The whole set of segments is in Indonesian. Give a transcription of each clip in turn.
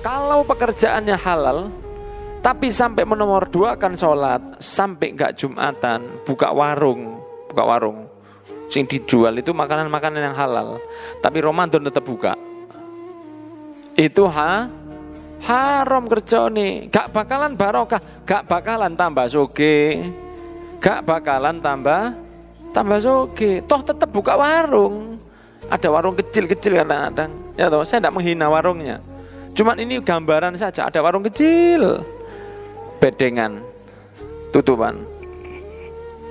Kalau pekerjaannya halal, tapi sampai menomor dua akan sholat, sampai nggak jumatan, buka warung, buka warung, sing dijual itu makanan-makanan yang halal, tapi Ramadan tetap buka. Itu ha haram kerja nih, gak bakalan barokah, gak bakalan tambah soge, gak bakalan tambah tambah soge, toh tetap buka warung. Ada warung kecil-kecil kadang-kadang, ya toh saya tidak menghina warungnya, Cuman ini gambaran saja, ada warung kecil. Bedengan. Tutupan.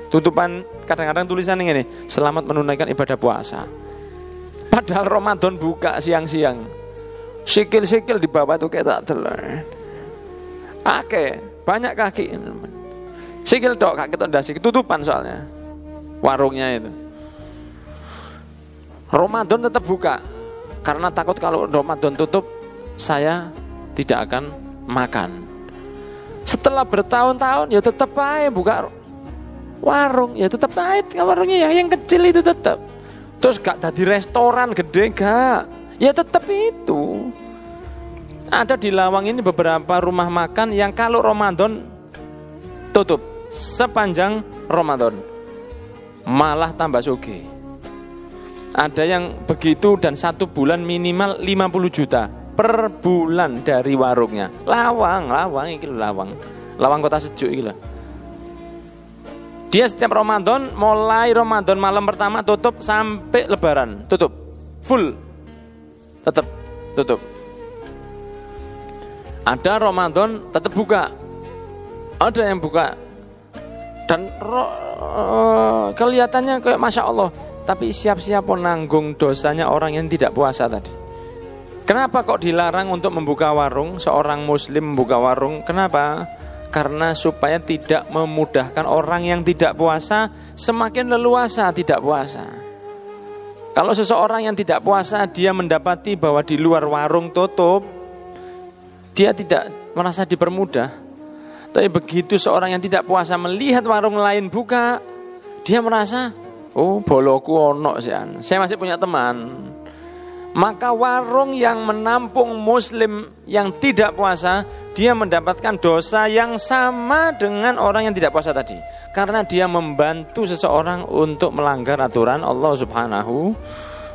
Tutupan kadang-kadang tulisan ini, selamat menunaikan ibadah puasa. Padahal Ramadan buka siang-siang. Sikil-sikil di bawah tuh kayak tak. Oke, banyak kaki. Sikil dok, kaki dasi tutupan soalnya. Warungnya itu. Ramadan tetap buka. Karena takut kalau Ramadan tutup saya tidak akan makan. Setelah bertahun-tahun ya tetap aja buka warung ya tetap aja warungnya ya yang kecil itu tetap. Terus gak tadi restoran gede gak? Ya tetap itu. Ada di Lawang ini beberapa rumah makan yang kalau Ramadan tutup sepanjang Ramadan. Malah tambah suge. Ada yang begitu dan satu bulan minimal 50 juta per bulan dari warungnya. Lawang, lawang iki lawang. Lawang kota sejuk iki Dia setiap Ramadan mulai Ramadan malam pertama tutup sampai lebaran, tutup. Full. Tetap tutup. Ada Ramadan tetap buka. Ada yang buka. Dan ro, uh, kelihatannya kayak Masya Allah. Tapi siap-siap menanggung dosanya orang yang tidak puasa tadi. Kenapa kok dilarang untuk membuka warung? Seorang muslim membuka warung. Kenapa? Karena supaya tidak memudahkan orang yang tidak puasa semakin leluasa tidak puasa. Kalau seseorang yang tidak puasa dia mendapati bahwa di luar warung tutup, dia tidak merasa dipermudah. Tapi begitu seorang yang tidak puasa melihat warung lain buka, dia merasa, oh boloku ono sih. Saya masih punya teman maka warung yang menampung muslim yang tidak puasa dia mendapatkan dosa yang sama dengan orang yang tidak puasa tadi karena dia membantu seseorang untuk melanggar aturan Allah Subhanahu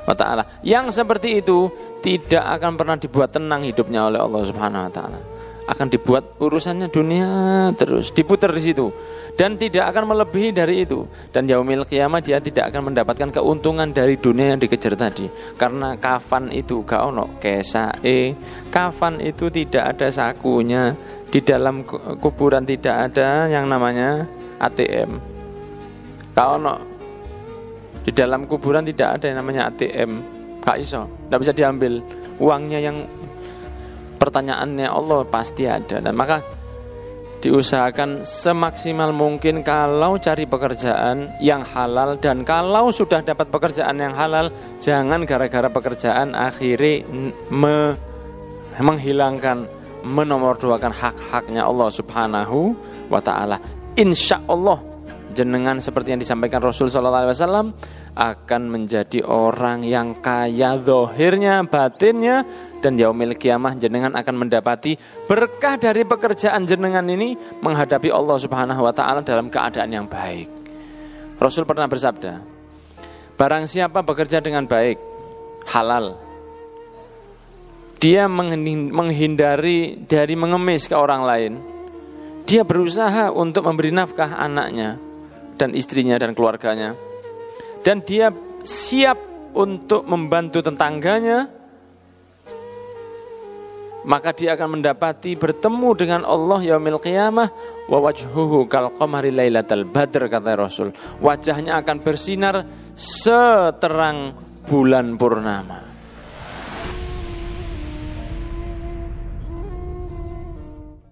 wa taala. Yang seperti itu tidak akan pernah dibuat tenang hidupnya oleh Allah Subhanahu wa taala. Akan dibuat urusannya dunia terus diputar di situ dan tidak akan melebihi dari itu. Dan yaumil kiamat dia tidak akan mendapatkan keuntungan dari dunia yang dikejar tadi. Karena kafan itu gak ono kesae. Kafan itu tidak ada sakunya. Di dalam kuburan tidak ada yang namanya ATM gak ono. Di dalam kuburan tidak ada yang namanya ATM gak iso. Tidak bisa diambil. Uangnya yang pertanyaannya Allah pasti ada. Dan maka diusahakan semaksimal mungkin kalau cari pekerjaan yang halal dan kalau sudah dapat pekerjaan yang halal jangan gara-gara pekerjaan akhiri me, menghilangkan menomorduakan hak-haknya Allah Subhanahu wa taala. Insya Allah jenengan seperti yang disampaikan Rasul sallallahu alaihi wasallam akan menjadi orang yang kaya zohirnya, batinnya dan yaumil kiamah jenengan akan mendapati berkah dari pekerjaan jenengan ini menghadapi Allah Subhanahu wa taala dalam keadaan yang baik. Rasul pernah bersabda, barang siapa bekerja dengan baik, halal, dia menghindari dari mengemis ke orang lain. Dia berusaha untuk memberi nafkah anaknya dan istrinya dan keluarganya. Dan dia siap untuk membantu tetangganya, maka dia akan mendapati bertemu dengan Allah yaumil qiyamah wa wajhuhu kal qamari lailatal badr kata Rasul. Wajahnya akan bersinar seterang bulan purnama